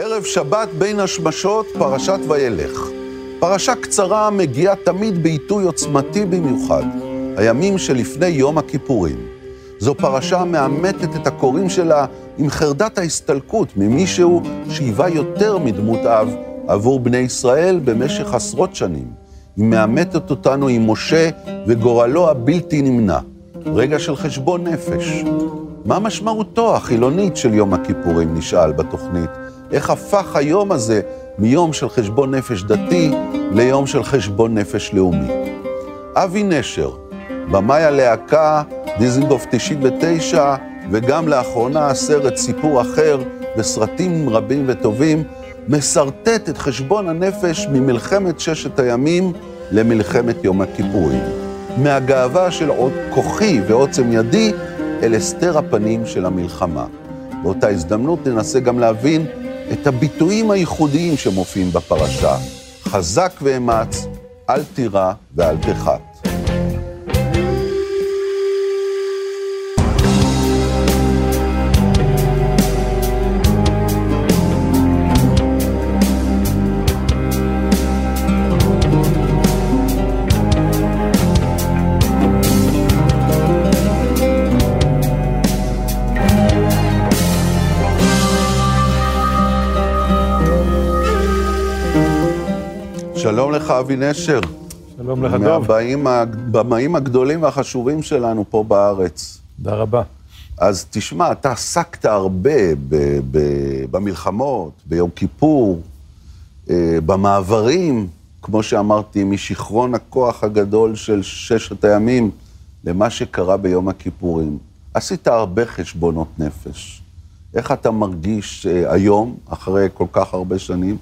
ערב שבת בין השמשות, פרשת וילך. פרשה קצרה מגיעה תמיד בעיתוי עוצמתי במיוחד, הימים שלפני יום הכיפורים. זו פרשה המאמתת את הקוראים שלה עם חרדת ההסתלקות ממישהו שהיווה יותר מדמות אב עבור בני ישראל במשך עשרות שנים. היא מאמתת אותנו עם משה וגורלו הבלתי נמנע. רגע של חשבון נפש. מה משמעותו החילונית של יום הכיפורים, נשאל בתוכנית. איך הפך היום הזה מיום של חשבון נפש דתי ליום של חשבון נפש לאומי. אבי נשר, במאי הלהקה, דיזינגוף 99, וגם לאחרונה הסרט סיפור אחר, וסרטים רבים וטובים, משרטט את חשבון הנפש ממלחמת ששת הימים למלחמת יום הכיפורים. מהגאווה של עוד כוחי ועוצם ידי אל הסתר הפנים של המלחמה. באותה הזדמנות ננסה גם להבין את הביטויים הייחודיים שמופיעים בפרשה. חזק ואמץ, אל תירא ואל תחת. שלום לך, אבי נשר. שלום לך, דב. מהבמאים הגדולים והחשובים שלנו פה בארץ. תודה רבה. אז תשמע, אתה עסקת הרבה ב- ב- במלחמות, ביום כיפור, אה, במעברים, כמו שאמרתי, משיכרון הכוח הגדול של ששת הימים למה שקרה ביום הכיפורים. עשית הרבה חשבונות נפש. איך אתה מרגיש אה, היום, אחרי כל כך הרבה שנים?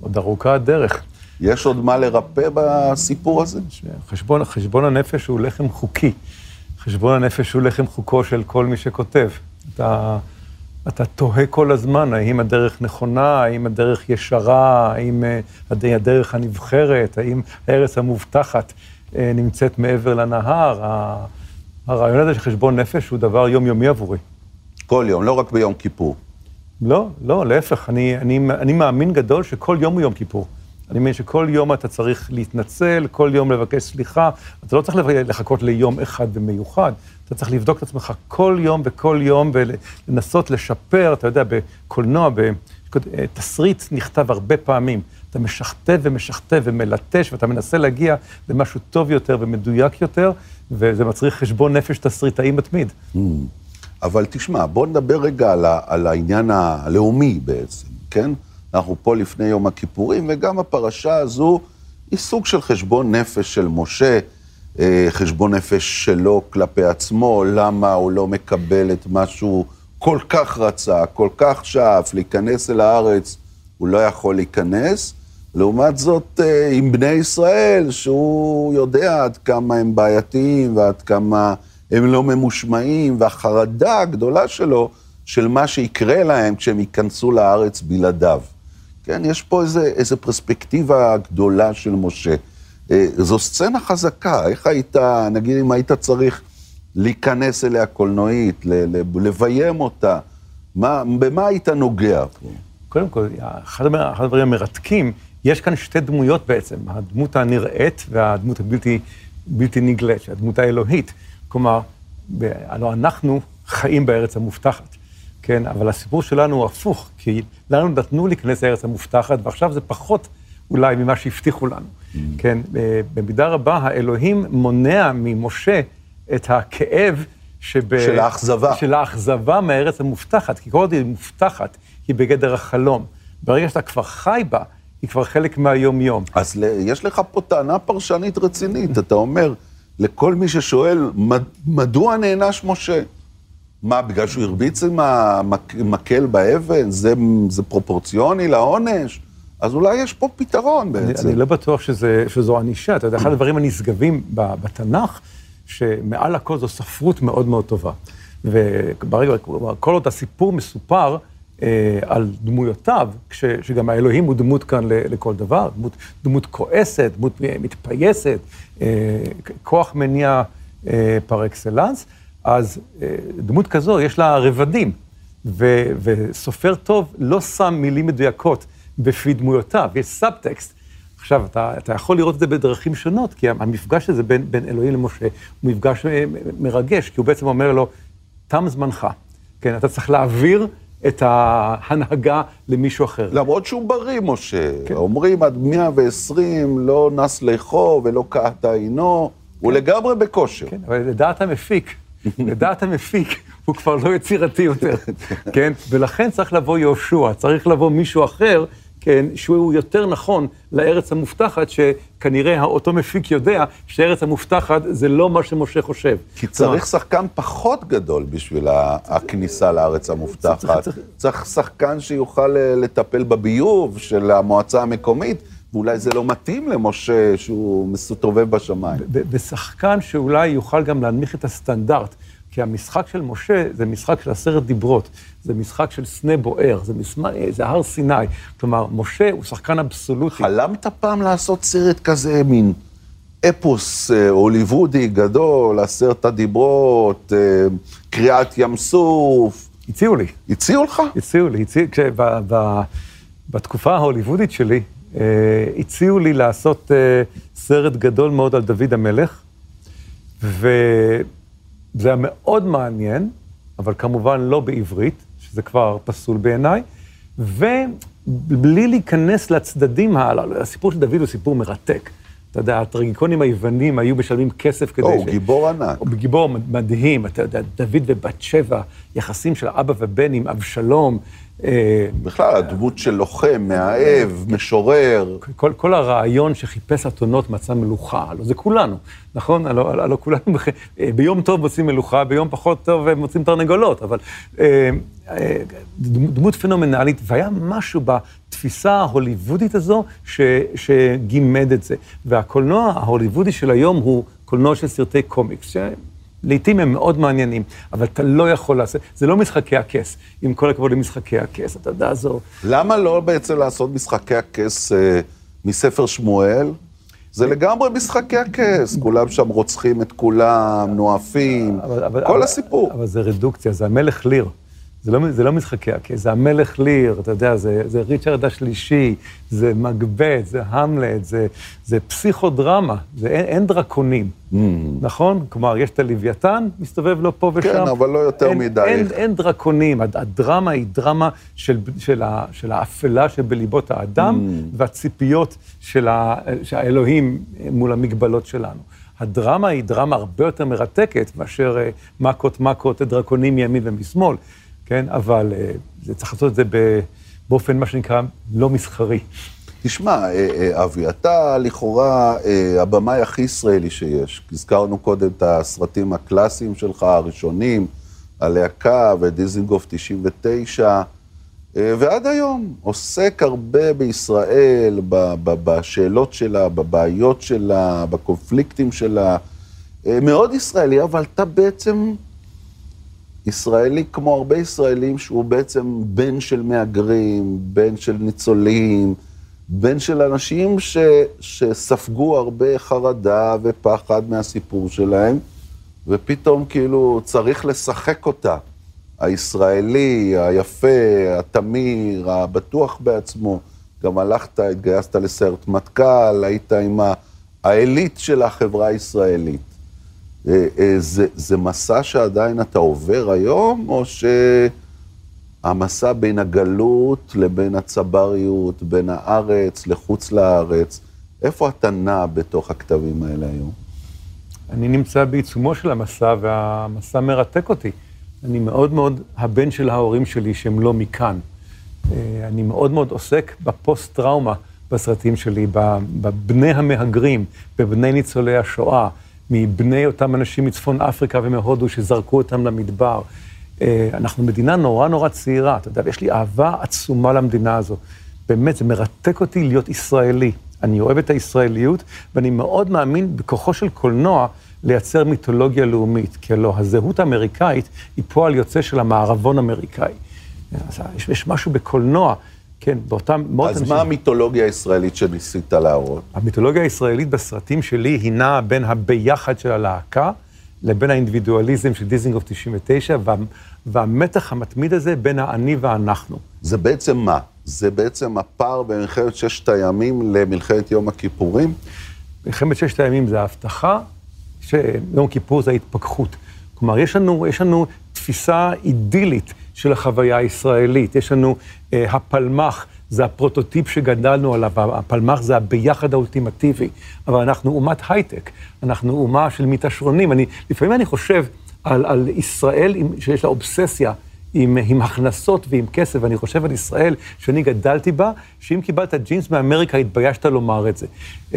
עוד ארוכה הדרך. יש עוד מה לרפא בסיפור הזה? חשבון, חשבון הנפש הוא לחם חוקי. חשבון הנפש הוא לחם חוקו של כל מי שכותב. אתה, אתה תוהה כל הזמן האם הדרך נכונה, האם הדרך ישרה, האם אה, הדרך הנבחרת, האם הארץ המובטחת אה, נמצאת מעבר לנהר. הרעיון הזה של חשבון נפש הוא דבר יומיומי עבורי. כל יום, לא רק ביום כיפור. לא, לא, להפך. אני, אני, אני מאמין גדול שכל יום הוא יום כיפור. אני מאמין שכל יום אתה צריך להתנצל, כל יום לבקש סליחה. אתה לא צריך לחכות ליום אחד ומיוחד, אתה צריך לבדוק את עצמך כל יום וכל יום ולנסות לשפר, אתה יודע, בקולנוע, בתסריט נכתב הרבה פעמים. אתה משכתב ומשכתב ומלטש, ואתה מנסה להגיע למשהו טוב יותר ומדויק יותר, וזה מצריך חשבון נפש תסריטאי מתמיד. Mm. אבל תשמע, בוא נדבר רגע על, על העניין הלאומי בעצם, כן? אנחנו פה לפני יום הכיפורים, וגם הפרשה הזו היא סוג של חשבון נפש של משה, אה, חשבון נפש שלו כלפי עצמו, למה הוא לא מקבל את מה שהוא כל כך רצה, כל כך שאף, להיכנס אל הארץ, הוא לא יכול להיכנס. לעומת זאת, אה, עם בני ישראל, שהוא יודע עד כמה הם בעייתיים ועד כמה... הם לא ממושמעים, והחרדה הגדולה שלו, של מה שיקרה להם כשהם ייכנסו לארץ בלעדיו. כן, יש פה איזה, איזה פרספקטיבה גדולה של משה. אה, זו סצנה חזקה, איך היית, נגיד אם היית צריך להיכנס אליה קולנועית, לביים אותה, מה, במה היית נוגע פה? קודם כל, אחד, אחד הדברים המרתקים, יש כאן שתי דמויות בעצם, הדמות הנראית והדמות הבלתי בלתי נגלית, הדמות האלוהית. כלומר, הלוא אנחנו חיים בארץ המובטחת, כן? אבל הסיפור שלנו הוא הפוך, כי לנו נתנו להיכנס לארץ המובטחת, ועכשיו זה פחות אולי ממה שהבטיחו לנו, mm. כן? במידה רבה האלוהים מונע ממשה את הכאב שב... של האכזבה. של האכזבה מהארץ המובטחת, כי כל עוד היא מובטחת, היא בגדר החלום. ברגע שאתה כבר חי בה, היא כבר חלק מהיום-יום. אז יש לך פה טענה פרשנית רצינית, אתה אומר... לכל מי ששואל, מדוע נענש משה? מה, בגלל שהוא הרביץ עם המקל באבן? זה, זה פרופורציוני לעונש? אז אולי יש פה פתרון בעצם. אני, אני לא בטוח שזה, שזו ענישה. אתה יודע, אחד הדברים הנשגבים בתנ"ך, שמעל הכל זו ספרות מאוד מאוד טובה. וברגע, כל עוד הסיפור מסופר, על דמויותיו, כש, שגם האלוהים הוא דמות כאן לכל דבר, דמות, דמות כועסת, דמות מתפייסת, אה, כוח מניע אה, פר אקסלנס, אז דמות כזו יש לה רבדים. ו, וסופר טוב לא שם מילים מדויקות בפי דמויותיו, יש סאבטקסט. עכשיו, אתה, אתה יכול לראות את זה בדרכים שונות, כי המפגש הזה בין, בין אלוהים למשה הוא מפגש אה, מרגש, כי הוא בעצם אומר לו, תם זמנך. כן, אתה צריך להעביר את ההנהגה למישהו אחר. למרות שהוא בריא, משה. כן. אומרים עד 120 לא נס לחו ולא קהת עינו, כן. הוא לגמרי בכושר. כן, אבל לדעת המפיק, לדעת המפיק, הוא כבר לא יצירתי יותר, כן? ולכן צריך לבוא יהושע, צריך לבוא מישהו אחר כן, שהוא יותר נכון לארץ המובטחת, שכנראה אותו מפיק יודע שארץ המובטחת זה לא מה שמשה חושב. כי צריך שחקן פחות גדול בשביל הכניסה לארץ המובטחת. צריך שחקן שיוכל אה, לטפל בביוב של המועצה המקומית. ואולי זה לא מתאים למשה שהוא מסתובב בשמיים. ושחקן שאולי יוכל גם להנמיך את הסטנדרט. כי המשחק של משה זה משחק של עשרת דיברות, זה משחק של סנה בוער, זה, מסמך, זה הר סיני. כלומר, משה הוא שחקן אבסולוטי. חלמת פעם לעשות סרט כזה, מין אפוס אה, הוליוודי גדול, עשרת הדיברות, אה, קריעת ים סוף? הציעו לי. הציעו לך? הציעו לי, הציעו, כשב, ב, בתקופה ההוליוודית שלי, אה, הציעו לי לעשות סרט גדול מאוד על דוד המלך, ו... זה היה מאוד מעניין, אבל כמובן לא בעברית, שזה כבר פסול בעיניי, ובלי להיכנס לצדדים הללו, הסיפור של דוד הוא סיפור מרתק. אתה יודע, הטרגיקונים היוונים היו משלמים כסף כדי ש... או, גיבור ענק. הוא גיבור מדהים, אתה יודע, דוד ובת שבע, יחסים של אבא ובן עם אבשלום, בכלל, הדמות של לוחם, מאהב, משורר. כל, כל הרעיון שחיפש אתונות מצא מלוכה, הלוא זה כולנו, נכון? הלוא, הלוא כולנו, אה, ביום טוב מוצאים מלוכה, ביום פחות טוב מוצאים תרנגולות, אבל אה, דמות פנומנלית, והיה משהו בתפיסה ההוליוודית הזו ש, שגימד את זה. והקולנוע ההוליוודי של היום הוא קולנוע של סרטי קומיקס. לעתים הם מאוד מעניינים, אבל אתה לא יכול לעשות, זה לא משחקי הכס, עם כל הכבוד למשחקי הכס, אתה יודע, זו... למה לא בעצם לעשות משחקי הכס אה, מספר שמואל? זה לגמרי משחקי הכס, כולם שם רוצחים את כולם, נואפים, אבל, אבל, כל אבל, הסיפור. אבל זה רדוקציה, זה המלך ליר. זה לא, זה לא משחקי הכס, זה המלך ליר, אתה יודע, זה, זה ריצ'רד השלישי, זה מגבט, זה המלט, זה, זה פסיכודרמה, זה, אין, אין דרקונים, mm. נכון? כלומר, יש את הלוויתן, מסתובב לו פה ושם. כן, אבל לא יותר אין, מדי. אין, אין דרקונים, הדרמה היא דרמה של, של, ה, של האפלה שבליבות האדם, mm. והציפיות של, ה, של האלוהים מול המגבלות שלנו. הדרמה היא דרמה הרבה יותר מרתקת מאשר אה, מכות מכות דרקונים מימין ומשמאל. כן? אבל אה, זה, צריך לעשות את זה באופן, מה שנקרא, לא מסחרי. תשמע, אה, אה, אבי, אתה לכאורה הבמאי הכי ישראלי שיש. הזכרנו קודם את הסרטים הקלאסיים שלך, הראשונים, הלהקה ודיזינגוף 99, ועד היום עוסק הרבה בישראל, בשאלות שלה, בבעיות שלה, בקונפליקטים שלה. מאוד ישראלי, אבל אתה בעצם... ישראלי כמו הרבה ישראלים, שהוא בעצם בן של מהגרים, בן של ניצולים, בן של אנשים ש, שספגו הרבה חרדה ופחד מהסיפור שלהם, ופתאום כאילו צריך לשחק אותה. הישראלי, היפה, התמיר, הבטוח בעצמו. גם הלכת, התגייסת לסיירת מטכ"ל, היית עם העילית של החברה הישראלית. אה, אה, זה, זה מסע שעדיין אתה עובר היום, או שהמסע בין הגלות לבין הצבריות, בין הארץ לחוץ לארץ, איפה אתה נע בתוך הכתבים האלה היום? אני נמצא בעיצומו של המסע, והמסע מרתק אותי. אני מאוד מאוד הבן של ההורים שלי שהם לא מכאן. אה, אני מאוד מאוד עוסק בפוסט-טראומה בסרטים שלי, בבני המהגרים, בבני ניצולי השואה. מבני אותם אנשים מצפון אפריקה ומהודו שזרקו אותם למדבר. אה, אנחנו מדינה נורא נורא צעירה, אתה יודע, ויש לי אהבה עצומה למדינה הזו. באמת, זה מרתק אותי להיות ישראלי. אני אוהב את הישראליות, ואני מאוד מאמין בכוחו של קולנוע לייצר מיתולוגיה לאומית, כי הלוא הזהות האמריקאית היא פועל יוצא של המערבון האמריקאי. יש, משהו בקולנוע כן, באותם מאות אנשים... אז מה המיתולוגיה הישראלית שניסית להראות? המיתולוגיה הישראלית בסרטים שלי היא נעה בין הביחד של הלהקה לבין האינדיבידואליזם של דיזינגוף 99, וה, והמתח המתמיד הזה בין האני והאנחנו. זה בעצם מה? זה בעצם הפער בין מלחמת ששת הימים למלחמת יום הכיפורים? מלחמת ששת הימים זה ההבטחה, שיום כיפור זה ההתפכחות. כלומר, יש לנו, יש לנו תפיסה אידילית של החוויה הישראלית. יש לנו אה, הפלמ"ח, זה הפרוטוטיפ שגדלנו עליו, הפלמ"ח זה הביחד האולטימטיבי, אבל אנחנו אומת הייטק, אנחנו אומה של מתעשרונים. אני, לפעמים אני חושב על, על ישראל שיש לה אובססיה. עם, עם הכנסות ועם כסף, ואני חושב על ישראל שאני גדלתי בה, שאם קיבלת ג'ינס מאמריקה, התביישת לומר את זה. Uh,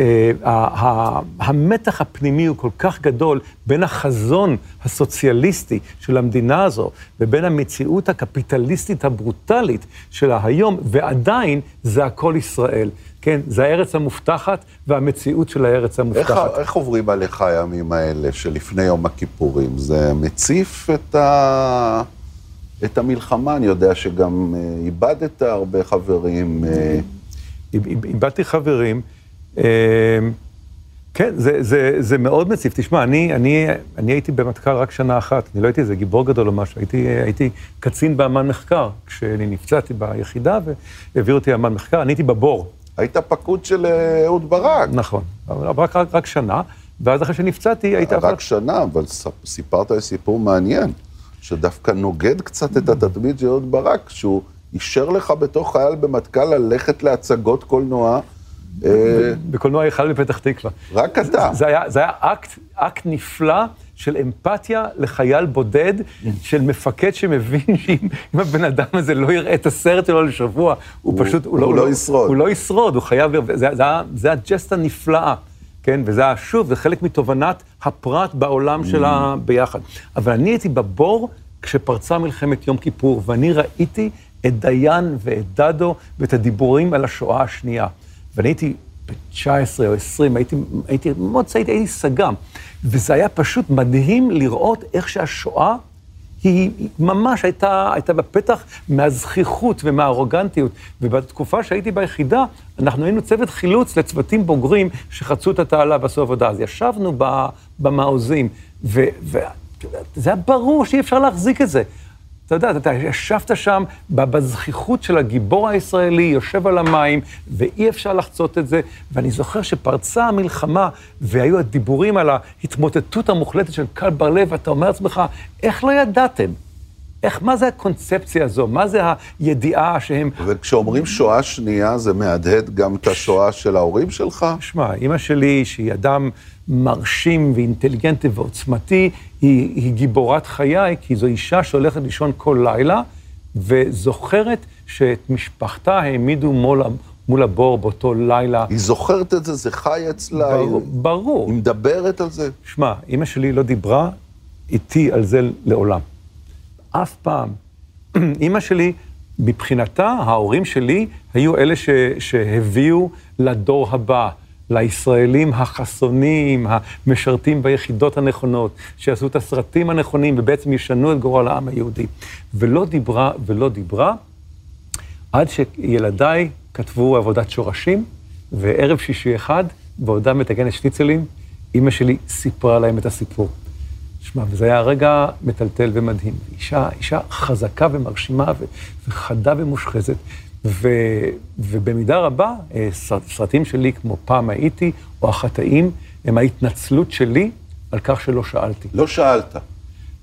המתח הפנימי הוא כל כך גדול בין החזון הסוציאליסטי של המדינה הזו, ובין המציאות הקפיטליסטית הברוטלית של היום, ועדיין זה הכל ישראל. כן, זה הארץ המובטחת והמציאות של הארץ המובטחת. איך, איך עוברים עליך הימים האלה שלפני יום הכיפורים? זה מציף את ה... את המלחמה. אני יודע שגם אה, איבדת הרבה חברים. אה. איבדתי חברים. אה, כן, זה, זה, זה מאוד מציף. תשמע, אני, אני, אני הייתי במטכ"ל רק שנה אחת, אני לא הייתי איזה גיבור גדול או משהו, הייתי, הייתי קצין באמן מחקר, כשאני נפצעתי ביחידה והעבירו אותי לאמן מחקר, אני הייתי בבור. היית פקוד של אהוד ברק. נכון, רק, רק, רק שנה, ואז אחרי שנפצעתי היית... רק שנה, אבל סיפרת סיפור מעניין. שדווקא נוגד קצת את התדמית של אהוד ברק, שהוא אישר לך בתור חייל במטכ"ל ללכת להצגות קולנוע. אה, בקולנוע היכל בפתח תקווה. רק אתה. זה היה, זה היה אקט, אקט נפלא של אמפתיה לחייל בודד, של מפקד שמבין שאם הבן אדם הזה לא יראה את הסרט שלו לשבוע, הוא, הוא פשוט, הוא, לא, הוא לא, לא ישרוד. הוא לא ישרוד, הוא חייב, זה, זה, זה הג'סטה הנפלאה. כן? וזה, שוב, זה חלק מתובנת הפרט בעולם mm. שלה ביחד. אבל אני הייתי בבור כשפרצה מלחמת יום כיפור, ואני ראיתי את דיין ואת דדו ואת הדיבורים על השואה השנייה. ואני הייתי ב-19 או 20, הייתי, הייתי מאוד צעיר, הייתי סג"ם. וזה היה פשוט מדהים לראות איך שהשואה היא ממש הייתה, הייתה בפתח מהזכיחות ומהארוגנטיות. ובתקופה שהייתי ביחידה, אנחנו היינו צוות חילוץ לצוותים בוגרים שחצו את התעלה ועשו עבודה. אז ישבנו במעוזים, וזה היה ברור שאי אפשר להחזיק את זה. אתה יודע, אתה ישבת שם בזכיחות של הגיבור הישראלי, יושב על המים, ואי אפשר לחצות את זה. ואני זוכר שפרצה המלחמה, והיו הדיבורים על ההתמוטטות המוחלטת של קל בר-לב, ואתה אומר לעצמך, איך לא ידעתם? איך, מה זה הקונספציה הזו? מה זה הידיעה שהם... וכשאומרים שואה שנייה, זה מהדהד גם את השואה של ההורים שלך? שמע, אימא שלי, שהיא אדם מרשים ואינטליגנטי ועוצמתי, היא, היא גיבורת חיי, כי זו אישה שהולכת לישון כל לילה, וזוכרת שאת משפחתה העמידו מול, מול הבור באותו לילה. היא זוכרת את זה? זה חי אצלה? ברור. היא, ברור. היא מדברת על זה? שמע, אימא שלי לא דיברה איתי על זה לעולם. אף פעם. אימא שלי, מבחינתה, ההורים שלי היו אלה ש, שהביאו לדור הבא. לישראלים החסונים, המשרתים ביחידות הנכונות, שעשו את הסרטים הנכונים ובעצם ישנו את גורל העם היהודי. ולא דיברה ולא דיברה, עד שילדיי כתבו עבודת שורשים, וערב שישי אחד, בעודה מתקנת שניצלים, אימא שלי סיפרה להם את הסיפור. שמע, וזה היה רגע מטלטל ומדהים. אישה, אישה חזקה ומרשימה וחדה ומושחזת, ו, ובמידה רבה, אה, סרטים שלי כמו פעם הייתי, או החטאים, הם ההתנצלות שלי על כך שלא שאלתי. לא שאלת.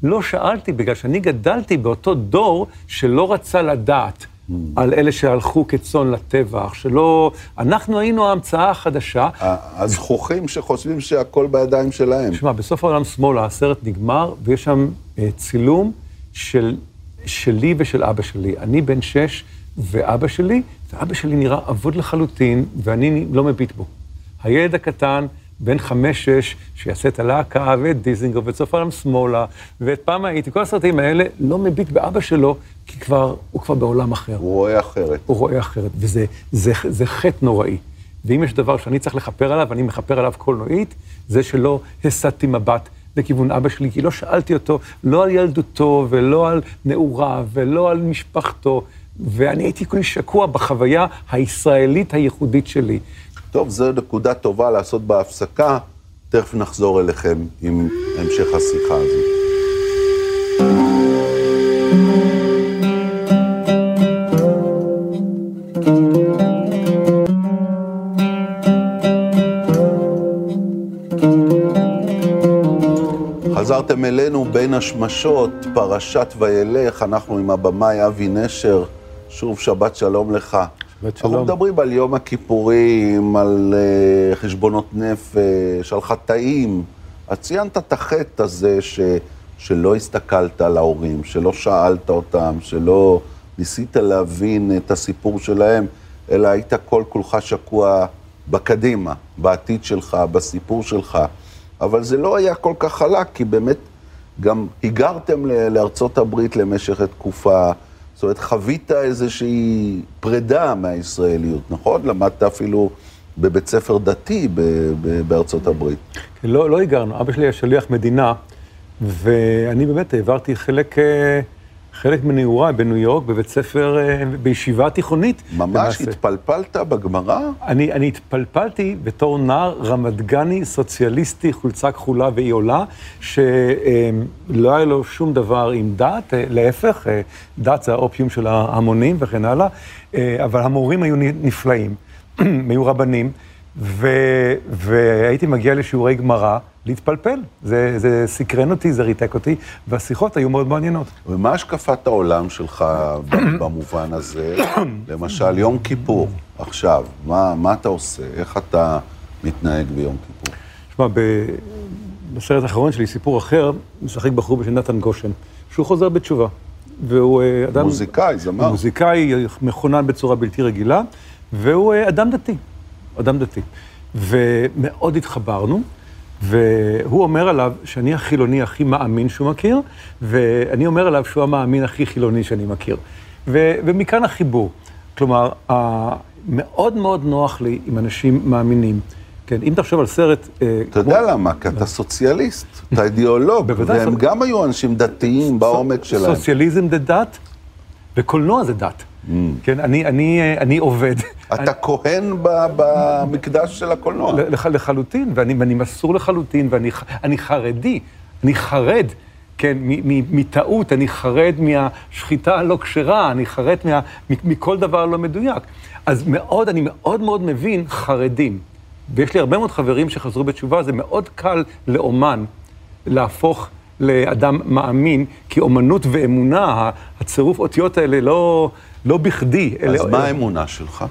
לא שאלתי, בגלל שאני גדלתי באותו דור שלא רצה לדעת mm. על אלה שהלכו כצאן לטבח, שלא... אנחנו היינו ההמצאה החדשה. הזכוכים שחושבים שהכל בידיים שלהם. תשמע, בסוף העולם שמאלה הסרט נגמר, ויש שם אה, צילום של, שלי ושל אבא שלי. אני בן שש, ואבא שלי, ואבא שלי נראה אבוד לחלוטין, ואני לא מביט בו. הילד הקטן, בן חמש-שש, שיעשה את הלהקה, ואת דיזינגר, ואת העולם שמאלה, ואת פעם הייתי, כל הסרטים האלה, לא מביט באבא שלו, כי כבר, הוא כבר בעולם אחר. הוא רואה אחרת. הוא רואה אחרת, וזה זה, זה חטא נוראי. ואם יש דבר שאני צריך לכפר עליו, אני מכפר עליו קולנועית, זה שלא הסטתי מבט לכיוון אבא שלי, כי לא שאלתי אותו, לא על ילדותו, ולא על נעוריו, ולא על משפחתו, ואני הייתי כולי שקוע בחוויה הישראלית הייחודית שלי. טוב, זו נקודה טובה לעשות בהפסקה. תכף נחזור אליכם עם המשך השיחה הזאת. חזרתם אלינו בין השמשות, פרשת וילך, אנחנו עם הבמאי אבי נשר, שוב שבת שלום לך. שבת שלום. אנחנו מדברים על יום הכיפורים, על uh, חשבונות נפש, על חטאים. אז ציינת את החטא הזה ש, שלא הסתכלת על ההורים, שלא שאלת אותם, שלא ניסית להבין את הסיפור שלהם, אלא היית כל כולך שקוע בקדימה, בעתיד שלך, בסיפור שלך. אבל זה לא היה כל כך חלק, כי באמת גם היגרתם לארצות הברית למשך תקופה, זאת אומרת, חווית איזושהי פרידה מהישראליות, נכון? למדת אפילו בבית ספר דתי בארצות הברית. לא, לא היגרנו, אבא שלי היה שליח מדינה, ואני באמת העברתי חלק... אה, חלק מנעוריי בניו יורק, בבית ספר, אה, בישיבה תיכונית. ממש למעשה. התפלפלת בגמרא? אני, אני התפלפלתי בתור נער רמת גני, סוציאליסטי, חולצה כחולה ואי עולה, שלא היה לו שום דבר עם דת, אה, להפך, אה, דת זה האופיום של ההמונים וכן הלאה, אבל המורים היו נפלאים, היו רבנים. ו, והייתי מגיע לשיעורי גמרא להתפלפל. זה, זה סקרן אותי, זה ריתק אותי, והשיחות היו מאוד מעניינות. ומה השקפת העולם שלך במובן הזה? למשל, יום כיפור, עכשיו, מה, מה אתה עושה? איך אתה מתנהג ביום כיפור? תשמע, בסרט האחרון שלי, סיפור אחר, משחק בחור בשם נתן גושן, שהוא חוזר בתשובה. והוא אה, אדם... מוזיקאי, זמר. מוזיקאי, מכונן בצורה בלתי רגילה, והוא אה, אדם דתי. אדם דתי. ומאוד התחברנו, והוא אומר עליו שאני החילוני הכי מאמין שהוא מכיר, ואני אומר עליו שהוא המאמין הכי חילוני שאני מכיר. ו- ומכאן החיבור. כלומר, מאוד מאוד נוח לי עם אנשים מאמינים. כן, אם תחשוב על סרט... אה, אתה יודע למה? כי אתה סוציאליסט, אתה אידיאולוג, והם גם היו אנשים דתיים בעומק שלהם. סוציאליזם זה דת, וקולנוע זה דת. Mm. כן, אני, אני, אני עובד. אתה כהן במקדש של הקולנוע. לח, לחלוטין, ואני, ואני מסור לחלוטין, ואני חרדי, אני חרד. כן, מטעות, אני חרד מהשחיטה הלא כשרה, אני חרד מה, מכל דבר לא מדויק. אז מאוד, אני מאוד מאוד מבין חרדים. ויש לי הרבה מאוד חברים שחזרו בתשובה, זה מאוד קל לאומן להפוך לאדם מאמין, כי אומנות ואמונה, הצירוף אותיות האלה לא, לא בכדי. אז אלה, מה האמונה שלך?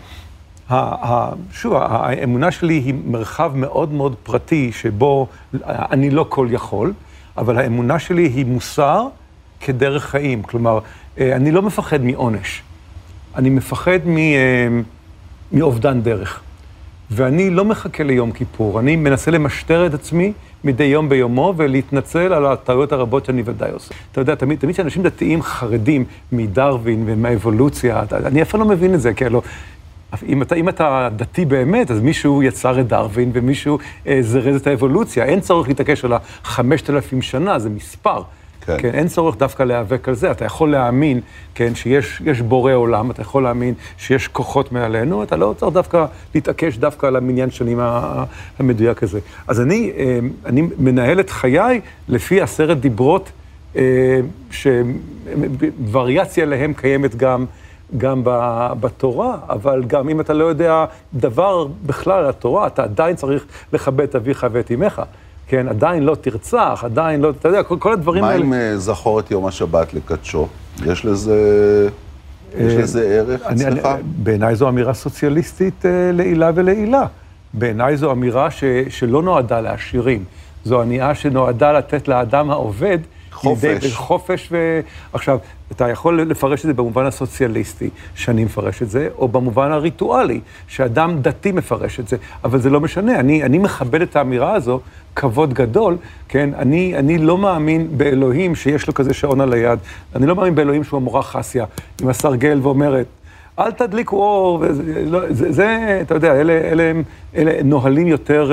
שוב, האמונה שלי היא מרחב מאוד מאוד פרטי, שבו אני לא כל יכול, אבל האמונה שלי היא מוסר כדרך חיים. כלומר, אה, אני לא מפחד מעונש, אני מפחד אה, מאובדן דרך. ואני לא מחכה ליום כיפור, אני מנסה למשטר את עצמי מדי יום ביומו ולהתנצל על הטעויות הרבות שאני ודאי עושה. אתה יודע, תמיד, כשאנשים דתיים חרדים מדרווין ומהאבולוציה, אני אף לא מבין את זה, כי הלוא... אם אתה, אם אתה דתי באמת, אז מישהו יצר את דרווין ומישהו אה, זרז את האבולוציה. אין צורך להתעקש על החמשת אלפים שנה, זה מספר. כן. כן, אין צורך דווקא להיאבק על זה. אתה יכול להאמין, כן, שיש בורא עולם, אתה יכול להאמין שיש כוחות מעלינו, אתה לא צריך דווקא להתעקש דווקא על המניין שנים המדויק הזה. אז אני, אה, אני מנהל את חיי לפי עשרת דיברות, אה, שוריאציה להם קיימת גם... גם בתורה, אבל גם אם אתה לא יודע דבר בכלל על התורה, אתה עדיין צריך לכבד את אביך ואת אמך. כן, עדיין לא תרצח, עדיין לא, אתה יודע, כל, כל הדברים מה האלה... מה עם זכור את יום השבת לקדשו? יש לזה, יש אה, לזה ערך אצלך? בעיניי זו אמירה סוציאליסטית אה, לעילה ולעילה. בעיניי זו אמירה ש, שלא נועדה לעשירים. זו אמירה שנועדה לתת לאדם העובד חופש. חופש ו... עכשיו, אתה יכול לפרש את זה במובן הסוציאליסטי, שאני מפרש את זה, או במובן הריטואלי, שאדם דתי מפרש את זה, אבל זה לא משנה. אני, אני מכבד את האמירה הזו, כבוד גדול, כן? אני, אני לא מאמין באלוהים שיש לו כזה שעון על היד. אני לא מאמין באלוהים שהוא המורה חסיה, עם הסרגל ואומרת, אל תדליקו אור, וזה, לא, זה, זה, אתה יודע, אלה, אלה, אלה נהלים יותר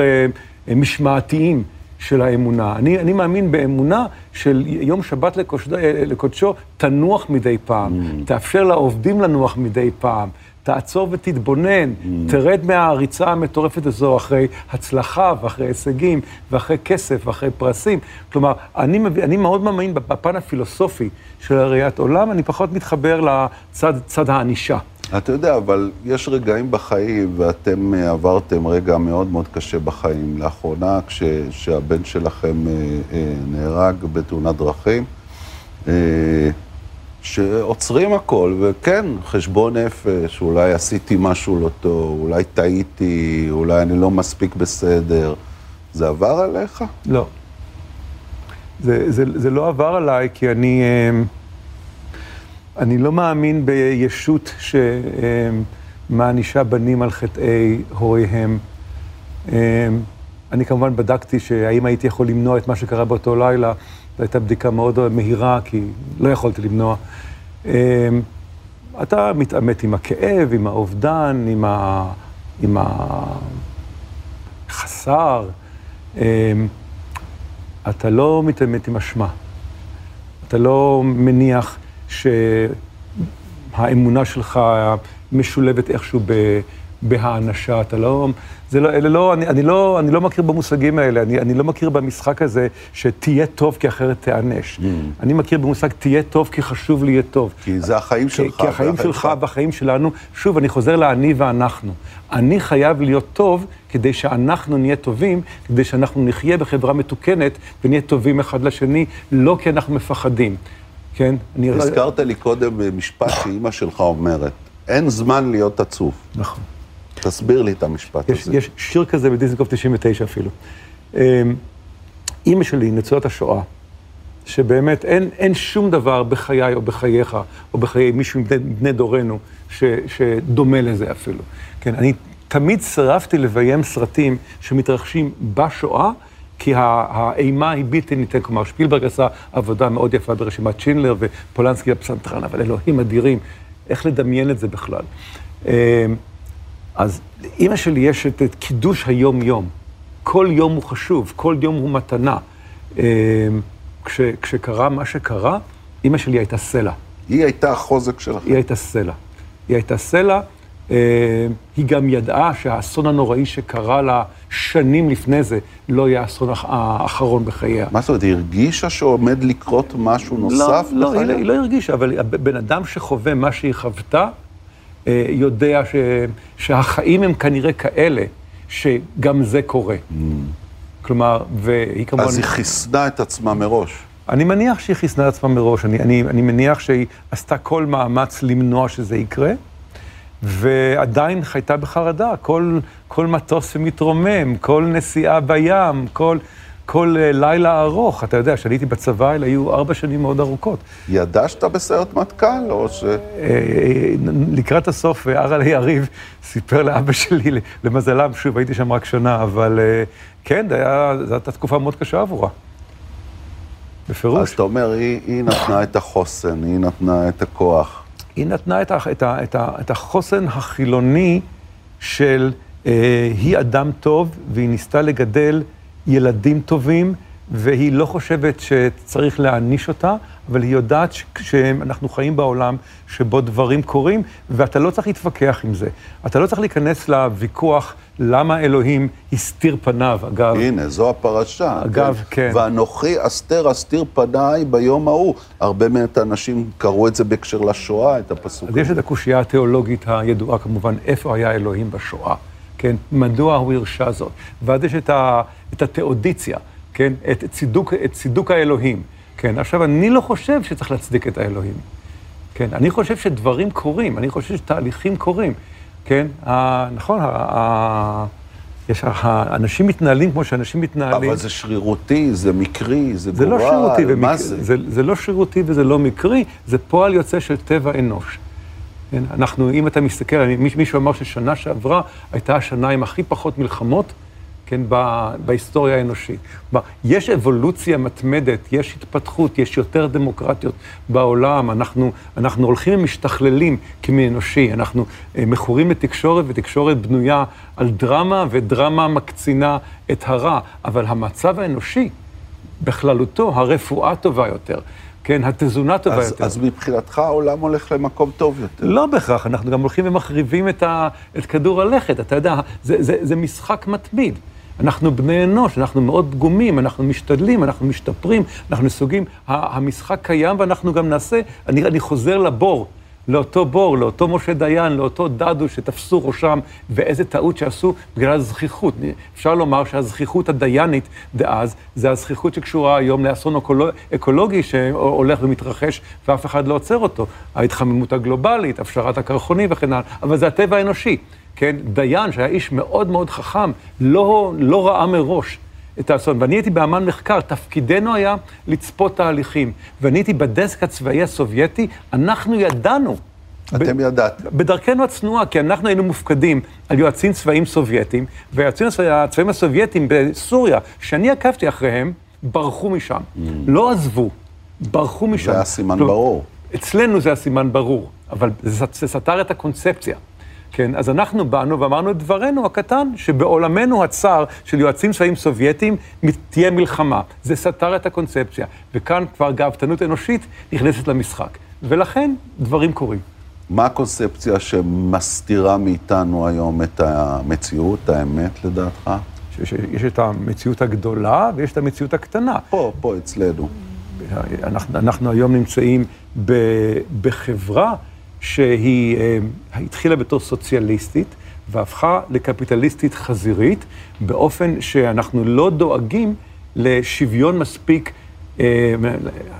uh, משמעתיים. של האמונה. אני, אני מאמין באמונה של יום שבת לקודשו, לקודשו תנוח מדי פעם, mm. תאפשר לעובדים לנוח מדי פעם, תעצור ותתבונן, mm. תרד מהריצה המטורפת הזו אחרי הצלחה ואחרי הישגים ואחרי כסף ואחרי פרסים. כלומר, אני, אני מאוד מאמין בפן הפילוסופי של הראיית עולם, אני פחות מתחבר לצד הענישה. אתה יודע, אבל יש רגעים בחיים, ואתם אה, עברתם רגע מאוד מאוד קשה בחיים. לאחרונה, כשהבן שלכם אה, אה, נהרג בתאונת דרכים, שעוצרים הכל, וכן, חשבון נפש, אולי עשיתי משהו לא טוב, אולי טעיתי, אולי אני לא מספיק בסדר. זה עבר עליך? לא. זה, זה, זה לא עבר עליי, כי אני... אני לא מאמין בישות שמענישה בנים על חטאי הוריהם. אני כמובן בדקתי שהאם הייתי יכול למנוע את מה שקרה באותו לילה. זו הייתה בדיקה מאוד מהירה, כי לא יכולתי למנוע. אתה מתעמת עם הכאב, עם האובדן, עם, ה... עם החסר. אתה לא מתעמת עם אשמה. אתה לא מניח שהאמונה שלך משולבת איכשהו ב... בהאנשה, אתה לא... זה לא, אלה לא, אני, אני לא, אני לא מכיר במושגים האלה, אני, אני לא מכיר במשחק הזה שתהיה טוב כי אחרת תיענש. Mm. אני מכיר במושג תהיה טוב כי חשוב לי יהיה טוב. כי זה החיים שלך. כי החיים שלך והחיים שלנו. שוב, אני חוזר לאני ואנחנו. אני חייב להיות טוב כדי שאנחנו נהיה טובים, כדי שאנחנו נחיה בחברה מתוקנת ונהיה טובים אחד לשני, לא כי אנחנו מפחדים. כן? אני... הזכרת לי קודם משפט שאימא שלך אומרת, אין זמן להיות עצוב. נכון. תסביר לי את המשפט יש, הזה. יש שיר כזה בדיסנגוף 99 אפילו. אמ, אימא שלי, נצורת השואה, שבאמת אין, אין שום דבר בחיי או בחייך, או בחיי מישהו מבני, מבני דורנו, ש, שדומה לזה אפילו. כן, אני תמיד סירבתי לביים סרטים שמתרחשים בשואה, כי האימה היא בלתי ניתנת. כלומר, שפילברג עשה עבודה מאוד יפה ברשימת שינלר, ופולנסקי הפסנתרן, אבל אלוהים אדירים, איך לדמיין את זה בכלל. אמ, אז לאימא שלי יש את, את קידוש היום-יום. כל יום הוא חשוב, כל יום הוא מתנה. אמ, כש, כשקרה מה שקרה, אימא שלי הייתה סלע. היא הייתה החוזק שלכם. היא הייתה סלע. היא הייתה סלע. אה, היא גם ידעה שהאסון הנוראי שקרה לה שנים לפני זה לא יהיה האסון האחרון בחייה. מה זאת אומרת, היא הרגישה שעומד לקרות משהו נוסף לא, בחייה? לא, היא, לא, היא לא הרגישה, אבל בן אדם שחווה מה שהיא חוותה, יודע ש, שהחיים הם כנראה כאלה, שגם זה קורה. Mm. כלומר, והיא כמובן... אז היא חיסנה את עצמה מראש. אני מניח שהיא חיסנה את עצמה מראש, אני, אני, אני מניח שהיא עשתה כל מאמץ למנוע שזה יקרה. ועדיין חייתה בחרדה, כל, כל מטוס שמתרומם, כל נסיעה בים, כל, כל uh, לילה ארוך. אתה יודע, כשאני הייתי בצבא, אלה היו ארבע שנים מאוד ארוכות. ידע שאתה בסיירת מטכ"ל, או ש... Uh, לקראת הסוף, ארל יריב סיפר לאבא שלי, למזלם, שוב, הייתי שם רק שנה, אבל כן, זו הייתה תקופה מאוד קשה עבורה. בפירוש. אז אתה אומר, היא, היא נתנה את החוסן, היא נתנה את הכוח. היא נתנה את, ה, את, ה, את, ה, את החוסן החילוני של אה, היא אדם טוב, והיא ניסתה לגדל ילדים טובים, והיא לא חושבת שצריך להעניש אותה, אבל היא יודעת שאנחנו חיים בעולם שבו דברים קורים, ואתה לא צריך להתווכח עם זה. אתה לא צריך להיכנס לוויכוח למה אלוהים הסתיר פניו, אגב. הנה, זו הפרשה. אגב, כן. כן. ואנוכי אסתר אסתיר פניי ביום ההוא. הרבה מעט אנשים קראו את זה בהקשר לשואה, את הפסוק. אז יש את הקושייה התיאולוגית הידועה כמובן, איפה היה אלוהים בשואה, כן? מדוע הוא הרשה זאת? ואז יש את, ה, את התיאודיציה, כן? את צידוק, את צידוק האלוהים. כן, עכשיו, אני לא חושב שצריך להצדיק את האלוהים. כן, אני חושב שדברים קורים, אני חושב שתהליכים קורים. כן, ה, נכון, ה, ה, יש, האנשים מתנהלים כמו שאנשים מתנהלים. אבל זה שרירותי, זה מקרי, זה, זה גורל, לא שרירותי ומק... מה זה? זה? זה לא שרירותי וזה לא מקרי, זה פועל יוצא של טבע אנוש. כן, אנחנו, אם אתה מסתכל, מישהו אמר ששנה שעברה הייתה השנה עם הכי פחות מלחמות, כן, בהיסטוריה האנושית. כלומר, יש אבולוציה מתמדת, יש התפתחות, יש יותר דמוקרטיות בעולם, אנחנו, אנחנו הולכים ומשתכללים כמי אנושי, אנחנו אה, מכורים לתקשורת, ותקשורת בנויה על דרמה, ודרמה מקצינה את הרע, אבל המצב האנושי בכללותו, הרפואה טובה יותר. כן, התזונה טובה אז, יותר. אז מבחינתך העולם הולך למקום טוב יותר. לא בהכרח, אנחנו גם הולכים ומחריבים את, ה, את כדור הלכת, אתה יודע, זה, זה, זה משחק מתמיד. אנחנו בני אנוש, אנחנו מאוד פגומים, אנחנו משתדלים, אנחנו משתפרים, אנחנו נסוגים, המשחק קיים ואנחנו גם נעשה, אני, אני חוזר לבור. לאותו בור, לאותו משה דיין, לאותו דדו שתפסו ראשם, ואיזה טעות שעשו בגלל הזכיחות. אפשר לומר שהזכיחות הדיינית דאז, זה הזכיחות שקשורה היום לאסון אקולוגי שהולך ומתרחש, ואף אחד לא עוצר אותו. ההתחממות הגלובלית, הפשרת הקרחונים וכן הלאה, אבל זה הטבע האנושי. כן, דיין, שהיה איש מאוד מאוד חכם, לא, לא ראה מראש את האסון. ואני הייתי באמן מחקר, תפקידנו היה לצפות תהליכים. ואני הייתי בדסק הצבאי הסובייטי, אנחנו ידענו. אתם ב- ידעתם. בדרכנו הצנועה, כי אנחנו היינו מופקדים על יועצים צבאיים סובייטים, והיועצים הצבאיים הסובייטים בסוריה, שאני עקבתי אחריהם, ברחו משם. Mm. לא עזבו, ברחו משם. זה היה סימן ברור. אצלנו זה הסימן ברור, אבל זה, זה סתר את הקונספציה. כן, אז אנחנו באנו ואמרנו את דברנו הקטן, שבעולמנו הצר של יועצים צבאיים סובייטים תהיה מלחמה. זה סתר את הקונספציה, וכאן כבר גאוותנות אנושית נכנסת למשחק. ולכן דברים קורים. מה הקונספציה שמסתירה מאיתנו היום את המציאות, האמת, לדעתך? שיש, יש את המציאות הגדולה ויש את המציאות הקטנה. פה, פה אצלנו. אנחנו, אנחנו היום נמצאים ב, בחברה שהיא אה, התחילה בתור סוציאליסטית והפכה לקפיטליסטית חזירית, באופן שאנחנו לא דואגים לשוויון מספיק, אה,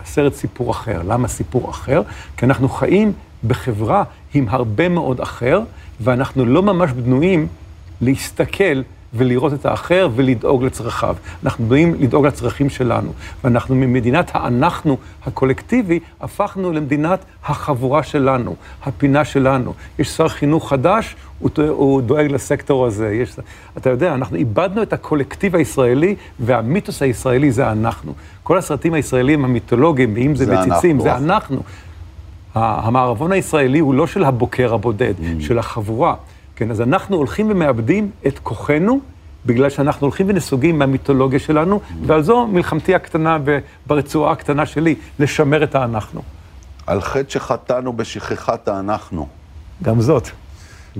סרט סיפור אחר. למה סיפור אחר? כי אנחנו חיים בחברה עם הרבה מאוד אחר, ואנחנו לא ממש בנויים להסתכל ולראות את האחר ולדאוג לצרכיו. אנחנו באים לדאוג לצרכים שלנו. ואנחנו ממדינת האנחנו הקולקטיבי, הפכנו למדינת החבורה שלנו, הפינה שלנו. יש שר חינוך חדש, הוא, הוא דואג לסקטור הזה. יש, אתה יודע, אנחנו איבדנו את הקולקטיב הישראלי, והמיתוס הישראלי זה אנחנו. כל הסרטים הישראלים המיתולוגיים, אם זה, זה מציצים, אנחנו. זה אנחנו. המערבון הישראלי הוא לא של הבוקר הבודד, mm. של החבורה. כן, אז אנחנו הולכים ומאבדים את כוחנו, בגלל שאנחנו הולכים ונסוגים מהמיתולוגיה שלנו, ועל זו מלחמתי הקטנה ברצועה הקטנה שלי, לשמר את האנחנו. על חטא שחטאנו בשכחת האנחנו. גם זאת.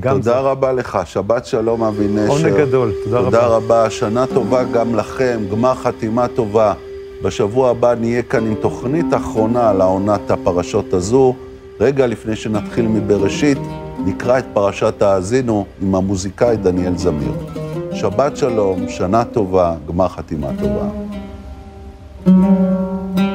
גם תודה זאת. רבה לך, שבת שלום אבי נשר. עונג גדול, תודה, תודה רבה. תודה רבה, שנה טובה גם לכם, גמר חתימה טובה. בשבוע הבא נהיה כאן עם תוכנית אחרונה לעונת הפרשות הזו. רגע לפני שנתחיל מבראשית, נקרא את פרשת האזינו עם המוזיקאי דניאל זמיר. שבת שלום, שנה טובה, גמר חתימה טובה. thank you